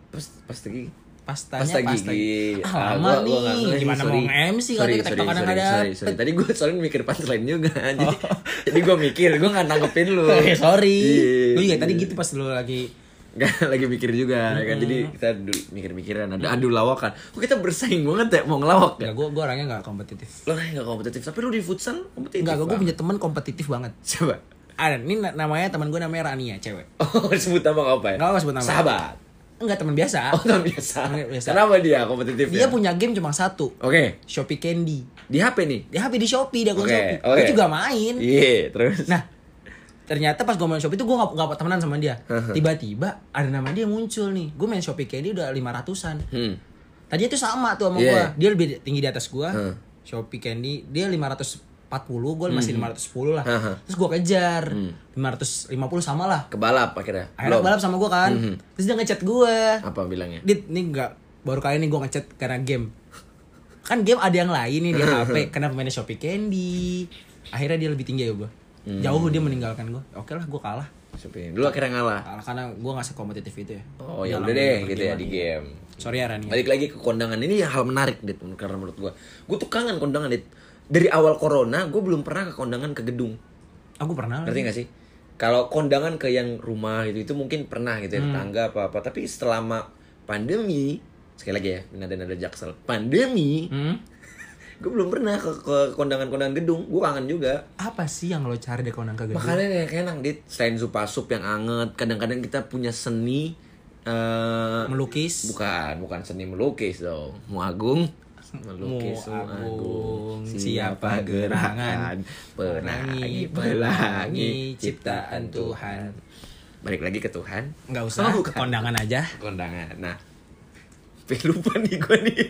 Pas, pasta gigi. Pastanya Pasta pasta gigi. Ah, lama gua- gua nggak nih. ngerti, Gimana sorry. mau nge-MC Sorry, sorry, kadang-kadang sorry, ada. sorry, sorry. Tadi gue soalnya mikir punchline juga. Jadi, jadi gue mikir, gue nggak nanggepin lu. Eh, sorry. Iya, Gue juga iya. tadi gitu pas lu lagi Gak lagi mikir juga ya kan Jadi kita mikir-mikiran Ada adu lawakan Kok kita bersaing banget ya Mau ngelawak ya gue gue orangnya gak kompetitif. Lo kan gak kompetitif Tapi lu di futsal kompetitif Enggak, gue punya temen kompetitif banget. Coba Ada, ini na- namanya teman gue namanya Rania, cewek. Oh sebut nama apa ya? Nggak sebut nama. Sahabat Enggak teman biasa. Oh teman biasa. Teman biasa. Kenapa dia kompetitif Dia punya game cuma satu, Oke Shopee Candy. Di HP nih Dia HP di Shopee, dia akun Oke, Shopee. oke. Gue juga main. Iya terus Nah, ternyata pas gue main Shopee itu gue gak, gak temenan sama dia. Tiba-tiba ada nama dia muncul nih. Gue main Shopee Candy udah 500-an. hmm. Tadi itu sama tuh sama Iya. gua. Dia lebih tinggi di atas gua. Hmm. Shopee Candy dia 540, gua masih 510 lah. Hmm. Terus gua kejar. 550 sama lah. Kebalap akhirnya Akhirnya Belum. balap sama gua kan. Terus dia ngechat gua. Apa bilangnya? Dit, ini enggak baru kali ini gua ngechat karena game. Kan game ada yang lain nih di HP. Kenapa mainnya Shopee Candy? Akhirnya dia lebih tinggi ya gua. Jauh dia meninggalkan gua. Oke lah, gua kalah. Shopee. Dulu akhirnya ngalah Kalah karena gua gak sekompetitif itu ya. Oh ya udah deh gitu ya di game Sorry ya Rani. Balik lagi ke kondangan ini hal menarik dit karena menurut gua. Gua tuh kangen kondangan dit. Dari awal corona gue belum pernah ke kondangan ke gedung. Aku pernah. ngerti gak sih? Kalau kondangan ke yang rumah gitu itu mungkin pernah gitu ya tetangga apa apa. Tapi selama pandemi sekali lagi ya nada nada jaksel. Pandemi Hmm? gue belum pernah ke, ke kondangan-kondangan gedung. Gue kangen juga. Apa sih yang lo cari di kondangan ke gedung? makanya kayak enak dit. Selain supa sup yang anget kadang-kadang kita punya seni eh Melukis. bukan bukan seni melukis dong. Muagung melukis muagung siapa gerangan, pelangi pelangi ciptaan Tuhan. Balik lagi ke Tuhan? Nggak usah, Oh, ke kondangan aja. kondangan. Nah lupa nih gue nih.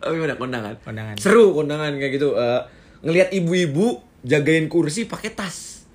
Oh gimana? Kondangan? Kondangan. seru kondangan kayak gitu. Eh, ngelihat ibu-ibu jagain kursi pakai tas.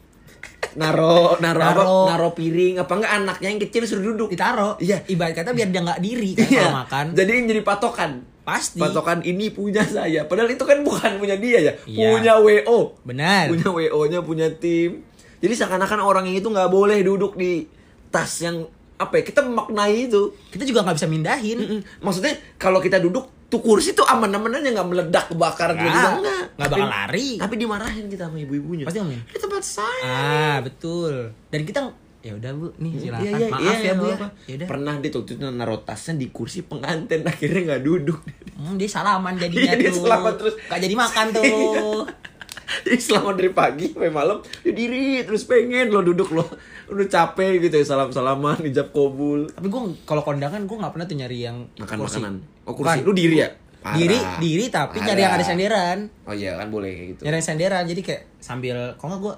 Naro naro apa? Naro. naro piring. Apa enggak anaknya yang kecil suruh duduk. Ditaro. Iya. Ibarat kata biar dia nggak diri kan Iya. kalau makan. jadi yang jadi patokan Pasti. patokan ini punya saya padahal itu kan bukan punya dia ya Iya. punya wo Benar. punya wo nya punya tim jadi seakan-akan orang yang itu nggak boleh duduk di tas yang apa ya kita memaknai itu Kita juga nggak bisa mindahin. Mm-mm. Maksudnya kalau kita duduk tuh kursi tuh aman-aman aja nggak meledak kebakaran Nggak. juga enggak. Nggak bakal lari. Tapi dimarahin kita sama ibu-ibunya. Pasti ngomongin. Di tempat saya. Ah, betul. Dan kita ya udah Bu, nih silakan. Iya, iya, Maaf iya, ya Bu ya. apa. Ya. Pernah dia tuh naruh tasnya di kursi pengantin akhirnya nggak duduk. Hmm, dia salaman jadinya Iya, dia tuh. salaman terus. Gak jadi makan tuh. Jadi selama dari pagi sampai malam dia diri terus pengen lo duduk lo udah capek gitu ya salam salaman ijab kabul Tapi gue kalau kondangan gue nggak pernah tuh nyari yang makan kursi. makanan. Oh kursi Bukan. lu diri ya? Parah. Diri, diri tapi nyari yang ada Parah. senderan. Oh iya kan boleh kayak gitu. Nyari yang senderan jadi kayak sambil kok nggak gue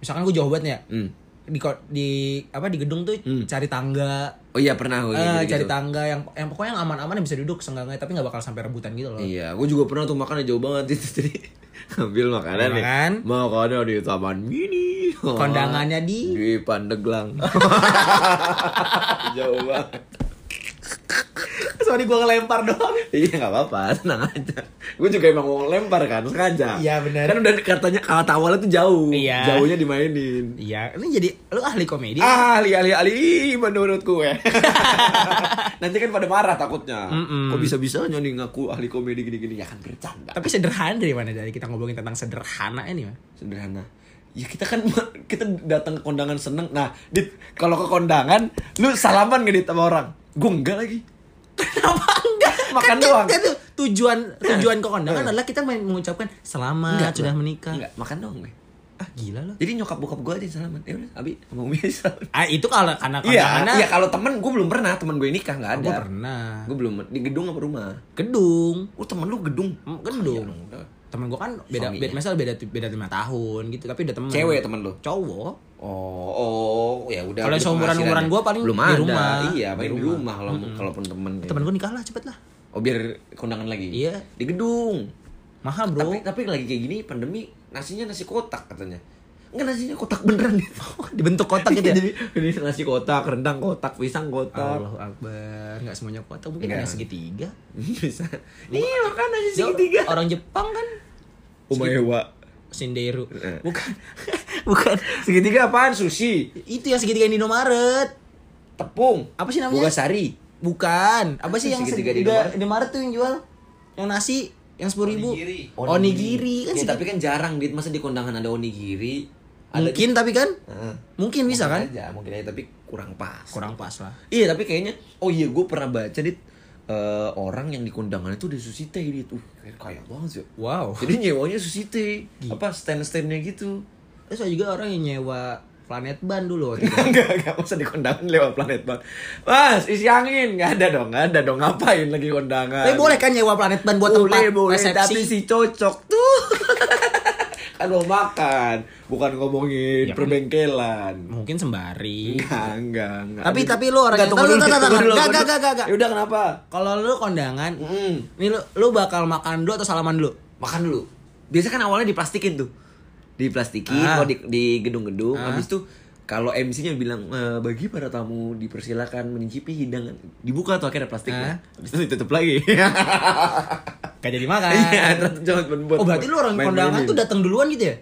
misalkan gue jauh banget ya. Hmm. Di di apa di gedung tuh Hmm. cari tangga. Oh iya pernah gue eh, gitu, cari gitu. tangga yang yang pokoknya yang aman-aman yang bisa duduk seenggaknya tapi nggak bakal sampai rebutan gitu loh. Iya, gue juga pernah tuh makannya jauh banget itu jadi ambil makanan nih. Makan. Makannya di taman mini. Kondangannya di di Pandeglang. jauh banget. Sorry gue ngelempar doang. Iya nggak apa-apa, tenang aja. Gue juga emang mau lempar kan, sengaja. Iya, bener. Kan udah katanya kata awalnya tuh jauh. Iya. Jauhnya dimainin. Iya, ini jadi lu ahli komedi. Ali, ali, ali, menurut gue. Nanti kan pada marah takutnya. Mm-mm. Kok bisa-bisanya nih ngaku ahli komedi gini-gini? Ya kan bercanda. Tapi sederhana dari mana dari kita ngomongin tentang sederhana ini mah. sederhana ya kita kan kita datang ke kondangan seneng nah dit kalau ke kondangan lu salaman gak dit sama orang gue enggak lagi Kenapa enggak? Makan kan, doang. Kan, tuh tujuan tujuan ke kondangan adalah kita men- mengucapkan selamat Enggak, sudah menikah. enggak makan dong gue Ah gila loh. jadi nyokap bokap gue aja salaman ya udah abi sama umi aja salaman Ah itu kalau karena iya iya kalau temen gue belum pernah temen gue nikah nggak ada gue pernah. gue belum di gedung apa rumah Gedung. oh temen lu gedung Hmm, gedung. Kaya udah. Temen gue kan beda Suaminya. beda misal beda beda lima tahun gitu tapi udah temen. cewek temen lu Cowok. oh oh ya udah Kalau ada seumuran- umuran gua paling belum di ada rumah. iya paling Di rumah. kalau kalaupun temen Temen gue nikah lah cepet lah. oh biar kondangan lagi Iya. di gedung Mahal bro. Tapi tapi lagi kayak gini pandemi nasinya nasi kotak katanya. Enggak nasinya kotak beneran gitu. Dibentuk kotak gitu ya. Jadi ini nasi kotak, rendang kotak, pisang kotak. Allahu Akbar. Nggak semuanya kotak mungkin ada segitiga. Bisa. Nih makan nasi segitiga. Orang Jepang kan Umaewa. Sinderu. Eh. Bukan. Bukan. Segitiga apaan? Sushi, Itu yang segitiga di Indomaret. tepung, Apa sih namanya? Bogasari. Bukan. Apa sih yang segitiga segitiga, di di Indomaret tuh yang jual? Yang nasi yang sepuluh ribu. Onigiri. Onigiri kan Ya, sih. tapi kan jarang dit masa di kondangan ada onigiri. Ada Mungkin tapi kan Heeh. mungkin bisa kan? Aja, mungkin aja tapi kurang pas. Kurang pas lah. Iya tapi kayaknya oh iya gue pernah baca dit eh, orang yang di kondangan itu udah susite dit. Uh, kayak kaya banget sih. Wow. Jadi nyewanya susite apa stand-standnya gitu. Terus ada juga orang yang nyewa planet ban dulu waktu itu. Enggak, enggak usah di kondangan lewat planet bang. Mas, isi angin nggak ada dong, nggak ada dong. Ngapain lagi kondangan? Tapi boleh kan nyewa planet ban buat tempat boleh, boleh. resepsi? Tapi si cocok tuh. kan mau makan, bukan ngomongin Ya perbengkelan. Mungkin sembari. Enggak, enggak, enggak. Tapi- tapi lu orang Enggak, yang- tunggu Tunggu, dulu, tunggu, tunggu tunggu. dulu, Gak, tunggu gak, dulu. gak, gak, gak. Ya udah kenapa? Kalau lu kondangan, Mm. nih lu, lu bakal makan dulu atau salaman dulu? Makan dulu. Biasa kan awalnya diplastikin tuh. Diplastikin Ah. di di gedung-gedung. Ah. Habis itu kalau MC-nya bilang "Eh, bagi para tamu dipersilakan mencicipi hidangan. Dibuka tuh akhirnya plastiknya. Habis itu ditutup lagi. Gak jadi makan. Iya, jangan buat- oh berarti lu orang kondangan tuh datang duluan gitu ya?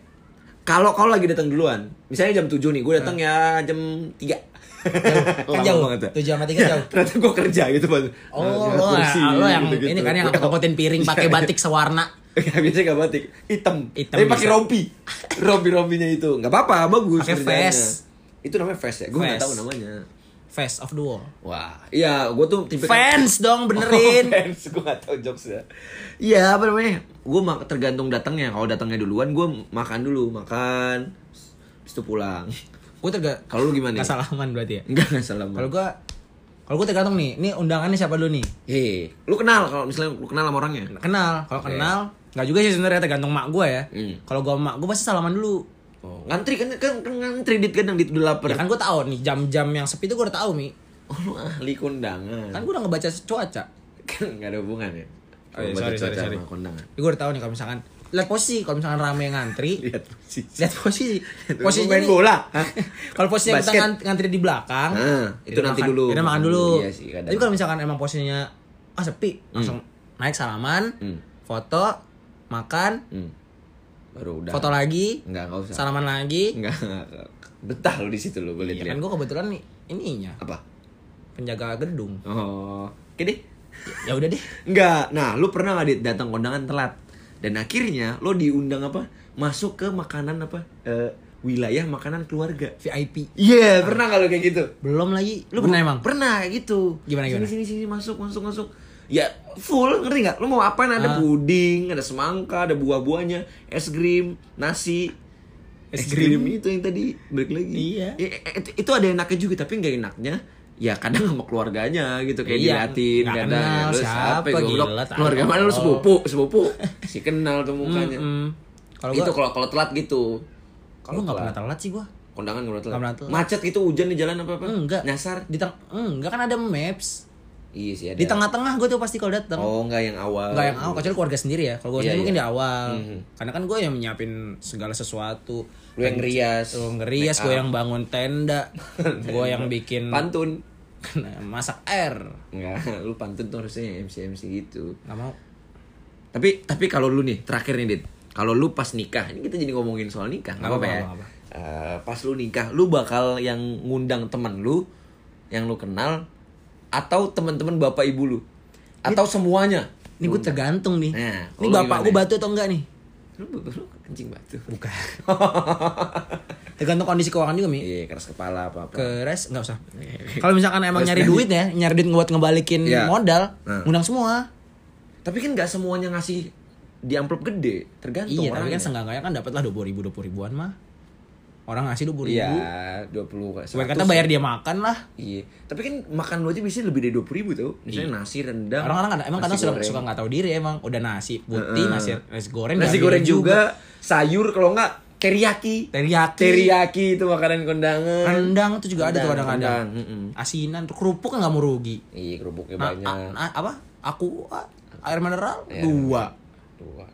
Kalau kalau lagi datang duluan, misalnya jam 7 nih, gue datang ya jam 3. Kan jauh. Tujuh sama tiga jauh. Ternyata gue kerja gitu, Bang. Oh, Nah, lo, kursi, lo yang gitu-gitu. ini kan yang ngangkutin piring pakai batik sewarna. Gak biasa gak batik, hitam. Hitam Tapi pakai bisa. rompi. Rompi-rompinya itu. Gak apa-apa, bagus. Pakai vest. Itu namanya vest ya? Gue gak Vest. tahu namanya. Face of the wall. Wah, iya, gue tuh tipe Fans dong Oh, benerin. fans, gue gak tau jokes ya. Iya, apa namanya? Gue mak tergantung datangnya. Kalau datangnya duluan, gue makan dulu, makan, habis itu pulang. Gue terga Kalau lu gimana? Gak salaman berarti ya. Enggak, enggak salah. Kalau gua kalau gua tergantung nih, ini undangannya siapa dulu nih? Hei, lu kenal kalau misalnya lu kenal sama orangnya? Kenal. Kalau Oke. kenal, nggak juga sih sebenarnya tergantung mak gua ya. Hmm. Kalau sama mak gua pasti salaman dulu. Oh, ngantri kan kan, kan ngantri dit kadang dit udah lapar. Ya kan gua tahu nih jam-jam yang sepi itu gua udah tahu mi. Oh, lu ahli kondangan. Kan gua udah ngebaca cuaca. kan nggak ada hubungan ya. Oh, iya, Baca sorry, sorry, cuaca sorry. sama kondangan. Jadi gua udah tahu nih kalau misalkan lihat posisi, kalau misalkan rame yang ngantri, Lihat posisi. lihat posisi. Posisi Posisinya main bola. Kalau posisi yang kita Basket. ngan- ngantri di belakang, Ah, itu nanti makan- dulu. Kita makan dulu. Iya sih, kadang. Tapi kalau misalkan emang posisinya ah sepi, langsung naik salaman, Hmm. foto, makan, Hmm. Baru udah. foto lagi, Enggak, enggak usah. salaman lagi. Enggak. Betah lu di situ lu boleh Iya lihat. kan gue kebetulan nih ininya Apa? penjaga gedung. Oh. Oke deh. Ya udah deh. Enggak. Nah, lu pernah nggak datang kondangan telat? Dan akhirnya lo diundang apa? Masuk ke makanan apa? Eh, wilayah makanan keluarga. VIP. Iya, pernah kalau kayak gitu? Belum lagi. Lu pernah emang? Pernah gitu. Gimana, sini, gimana? Sini sini masuk masuk masuk. Ya full ngerti nggak? Lu mau apa? Ada Ah. puding, ada semangka, ada buah-buahnya, es krim, nasi. Es krim itu yang tadi balik lagi. Iya. Ya, eh, itu, itu ada enaknya juga tapi nggak enaknya ya kadang sama keluarganya gitu kayak Iya, nggak kadang kenal lu siapa, goblok? gila, keluarga mana lu sepupu sepupu si kenal tuh mukanya Mm-mm. Kalau itu kalau kalau telat gitu kalau nggak pernah telat sih gua. kondangan nggak pernah telat. Nggak pernah telat. macet gitu hujan di jalan apa apa Enggak. nyasar Di teng enggak kan ada maps. Iya sih ada Di tengah-tengah gue tuh pasti kalau datang. oh nggak yang awal Enggak yang awal, kecuali keluarga sendiri ya. Kalau gue Iya, sendiri mungkin iya. di awal. Mhm. Karena kan gue yang nyiapin segala sesuatu. lu yang ngerias Lu ngerias, gue yang bangun tenda. gue yang bikin pantun masak air. Enggak, lu pantun tuh harusnya MC MC gitu. Gak mau. Tapi tapi kalau lu nih terakhir nih Dit, kalau lu pas nikah, ini kita jadi ngomongin soal nikah, nggak Nggak apa-apa ya. nggak Eh, pas lu nikah, lu bakal yang ngundang temen lu, yang lu kenal, atau teman-teman bapak ibu lu, atau semuanya. Ini gue tergantung nih. Nah, ini bapak gue batu atau enggak nih? Lu, lu, lu kencing batu. Bukan. tergantung kondisi keuangan juga mi. Iya, keras kepala apa apa. Keres nggak usah. Kalau misalkan emang nyari duit ya, nyari duit buat ngebalikin Iya. modal, Nah. undang semua. Tapi kan nggak semuanya ngasih di amplop gede, tergantung Iya, tapi kan seenggaknya kan dapat lah dua ribu dua ribuan mah. Orang ngasih dua puluh ribu. Iya, 20 kali. Sebagai kata bayar dia makan lah. Iya, tapi kan makan lu aja biasanya lebih dari dua ribu tuh. Misalnya nasi rendang. Iya. Orang-orang kan emang kadang suka, goreng. suka nggak tahu diri emang udah nasi putih, Heeh. nasi nasi goreng, nasi goreng juga, sayur kalau enggak teriyaki. teriyaki, Teriyaki itu makanan kondangan. rendang itu juga ada tuh Rendang, kadang-kadang. rendang. Asinan, tuh kerupuk kan nggak mau rugi. Iya, kerupuknya Nah, banyak. a- a- apa? Aku a- air mineral Iya. dua.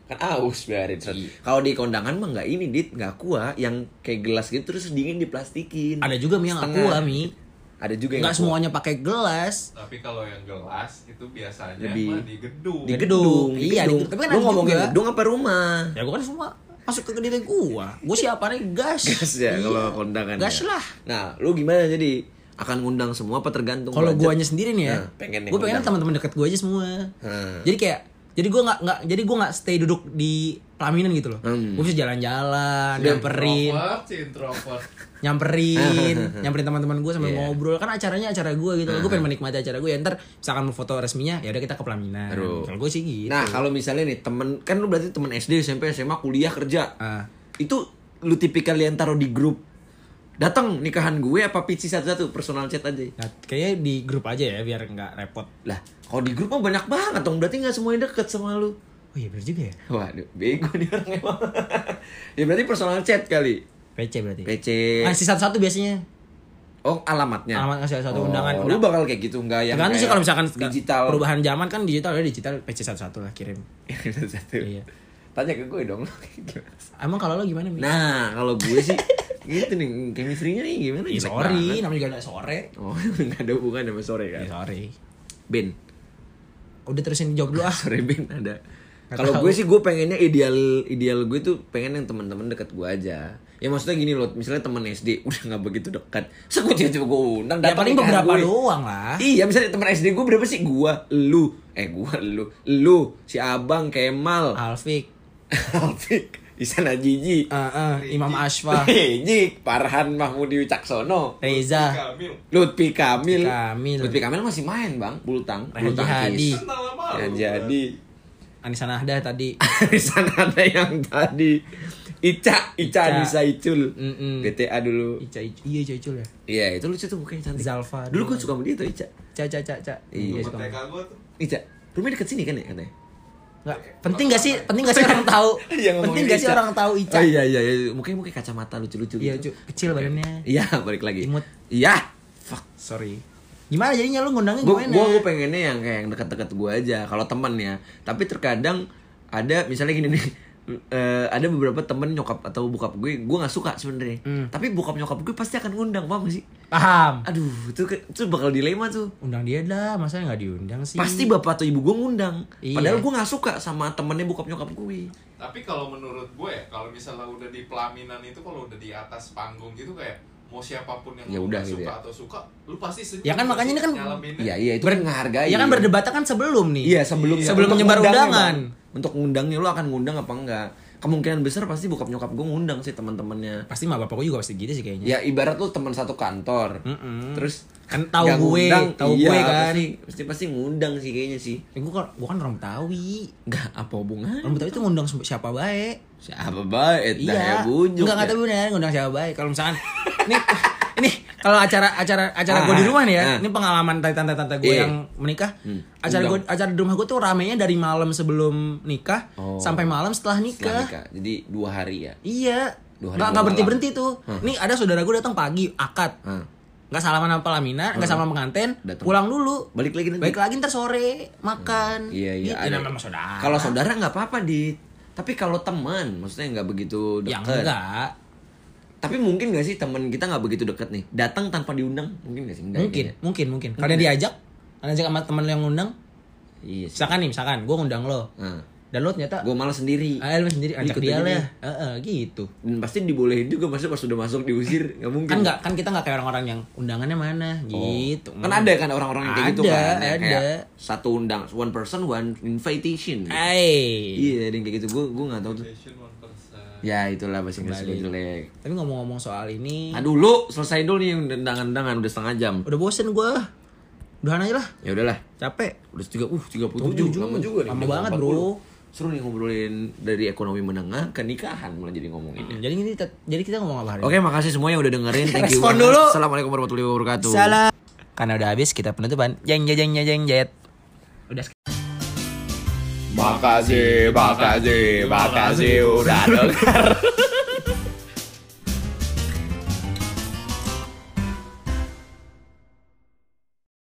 Kan aus biarin. Iya. Kalau di kondangan mah nggak ini dit, nggak aqua yang kayak gelas gitu terus dingin diplastikin. Ada juga mi yang aqua mi. Ada juga yang Nggak semuanya pakai gelas. Tapi kalau yang gelas itu biasanya Lebih- mah di gedung. di Di gedung. gedung, di Iya, di gedung. gedung. Tapi kan Lu ngomongin juga. gedung apa rumah? Ya gua kan semua masuk ke diri gua. Gua siapa nih gas. Gas ya Iya. kalau kondangan. Gas ya. lah. Nah, lu gimana jadi akan ngundang semua apa tergantung Kalau guanya sendiri nih ya, Nah, pengen gue pengen teman-teman dekat gue aja semua. Hmm. Jadi kayak, jadi gue nggak nggak, jadi gue nggak stay duduk di pelaminan gitu loh. Hmm. Gue bisa jalan-jalan, nyamperin, Introvert nyamperin, nyamperin teman-teman gue sambil Iya. ngobrol. Kan acaranya acara gue gitu. Gue pengen menikmati acara gue. Ya ntar misalkan mau foto resminya, ya udah kita ke pelaminan. Kalau gue sih gitu. Nah, kalau misalnya nih temen kan lu berarti temen SD, SMP, SMA, kuliah, kerja. Ah. Itu lu tipikal yang taruh di grup. Datang nikahan gue apa pici satu-satu personal chat aja. Nah, kayaknya di grup aja ya biar nggak repot. Lah, kalau di grup mah banyak banget dong. Berarti nggak semuanya deket sama lu. Oh iya bener juga ya. Waduh, bego nih orang emang. ya berarti personal chat kali. PC berarti. PC. Ngasih satu-satu biasanya. Oh, alamatnya. Alamat ngasih satu Oh, undangan. Lu bakal kayak gitu enggak yang Tergantung sih kalau misalkan digital. perubahan zaman kan digital ya digital PC satu-satu lah kirim. satu. Iya. Tanya ke gue dong. Emang kalau lo gimana Mi? nah, kalau gue sih gitu nih, chemistry-nya nih gimana? Jelek sorry, banget. namanya juga nggak sore. Oh, enggak ada hubungan sama sore kan. Iya, sorry. Ben. Udah terusin jawab dulu ah. Sore Ben ada. Nggak Kalau gue sih gue pengennya ideal ideal gue tuh pengen yang teman-teman dekat gue aja. Ya maksudnya gini loh, misalnya teman SD udah nggak begitu dekat. Terus gue tiba-tiba gue undang Ya paling beberapa gue. doang lah. Iya, misalnya teman SD gue berapa sih? Gua, lu, eh gua, lu, lu, si Abang, Kemal, Alfik, Alfik, Isana Jiji. Eh, eh, Imam Ashfah, Jik, Farhan Mahmudi Wicaksono. Reza. Lutfi Kamil. Kamil. Lutfi Kamil masih main, Bang. Bulu tang. Rehan Bulu Jihadi. tangkis. Kenal lama Yang lu, jadi. Anissa Nahda tadi. Di sana ada yang tadi. Ica, Ica, Ica. Anissa Icul. Mm-mm. PTA dulu. Ica, Ica, iya Ica Icul ya. Iya, itu lucu tuh mukanya cantik. Zalfa Dulu gue suka sama dia tuh Ica. Ca, ca, ca, ca. Iya, suka. Ica. Rumahnya deket sini kan ya katanya? Nggak, penting gak sih? Penting gak sih orang tahu? Iya, penting gak sih orang tahu Ica? Oh iya iya iya, mukanya mukanya kacamata lucu-lucu Iya, gitu. Kecil badannya. Iya, balik lagi. Imut. Iya. Fuck. Sorry. Gimana jadinya lu ngundangnya Gue gimana? gue pengennya yang kayak yang deket-deket gue aja. Kalau temen ya. Tapi terkadang ada misalnya gini nih. Eh, ada beberapa temen nyokap atau bokap gue, gue nggak suka sebenarnya. Hmm. Tapi bokap nyokap gue pasti akan ngundang, paham gak sih? Paham. Aduh, itu itu bakal dilema tuh. Undang dia dah, masa nggak diundang sih? Pasti bapak atau ibu gue ngundang. Iya. Padahal gue nggak suka sama temennya bokap nyokap gue. Tapi kalau menurut gue ya, kalau misalnya udah di pelaminan itu kalau udah di atas panggung gitu kayak mau siapa pun yang Ya lu udah nggak gitu suka ya. atau suka, lu pasti senyum. Ya kan, makanya ini kan- Nyalaminnya. Iya iya itu kan menghargai. Ya kan berdebatnya kan sebelum nih. Iya sebelum Sebelum untuk menyebar undangan. Untuk ngundangnya lu akan ngundang apa enggak? Kemungkinan besar pasti bokap nyokap gue ngundang sih teman-temannya. Pasti mah bapak gue juga pasti gitu sih kayaknya. Ya ibarat lu teman satu kantor. Mm-mm. Terus Kan tahu nggak gue, ngundang, tahu iya, gue kan. Pasti, pasti pasti ngundang sih kayaknya sih. Eh, gue kan, gue kan orang Betawi. Enggak apa hubungan? Orang Betawi itu ngundang siapa baik. Siapa baik dah ya bunjuk. Enggak enggak ya. tahu benar ngundang siapa baik. Kalau misalkan ini ini kalau acara acara acara gue Ah, di rumah nih ya, ah. ini pengalaman tante tante tante gue Iya. yang menikah. Hmm, Acara gue acara di rumah gue tuh ramenya dari malam sebelum nikah Oh. sampai malam setelah Setelah nikah. nikah. Jadi dua hari ya. Iya. Dua hari, Nggak nggak berhenti berhenti tuh. Nih ada saudara gue datang pagi akad. Hah. Nggak salaman sama pelaminan, nggak salaman sama pengantin, Datang. pulang dulu. Balik lagi nanti. Balik lagi ntar sore makan. Iya iya. Gitu, ada. namanya saudara. Kalau saudara nggak apa-apa di. Tapi kalau teman, maksudnya nggak begitu ya dekat. enggak. Tapi mungkin gak sih teman kita nggak begitu dekat nih, datang tanpa diundang, mungkin gak sih? Nggak, Mungkin, kayaknya. mungkin, mungkin. Kalau dia diajak, kalau diajak sama temen yang ngundang, Iya sih. misalkan nih, misalkan gue ngundang lo, Nah, dan lo ternyata gue malah sendiri. ah lu sendiri ajak Ikut dia aja lah, dia. Heeh, gitu. Dan pasti dibolehin juga, masa pas sudah masuk diusir, nggak mungkin. Kan nggak, kan kita nggak kayak orang-orang yang undangannya mana, gitu. Kan ada kan orang-orang yang kayak gitu Ada, kan. yang ada. Kayak satu undang, one person, one invitation. Eh, Iya, ada yang kayak gitu. Gue gue nggak tahu tuh. One. Ya itulah bahasa Inggris gue jelek. tapi ngomong-ngomong soal ini, Nah dulu selesai dulu nih yang undangan-undangan udah setengah jam. udah bosen gue. Udahan aja lah, Ya udahlah. capek. Udah tiga, uh tiga puluh Tujuh. lama juga nih. Lama banget, 40. bro. Seru nih ngobrolin dari ekonomi menengah ke nikahan malah jadi ngomongin. Jadi ini jadi kita ngomong apa hari ini? Oke, makasih semua yang udah dengerin. Thank you. Respon dulu. Assalamualaikum warahmatullahi wabarakatuh. Salah. Karena udah habis kita penutupan. Jeng jeng jeng jeng jet. Udah Makasih, makasih, makasih udah denger.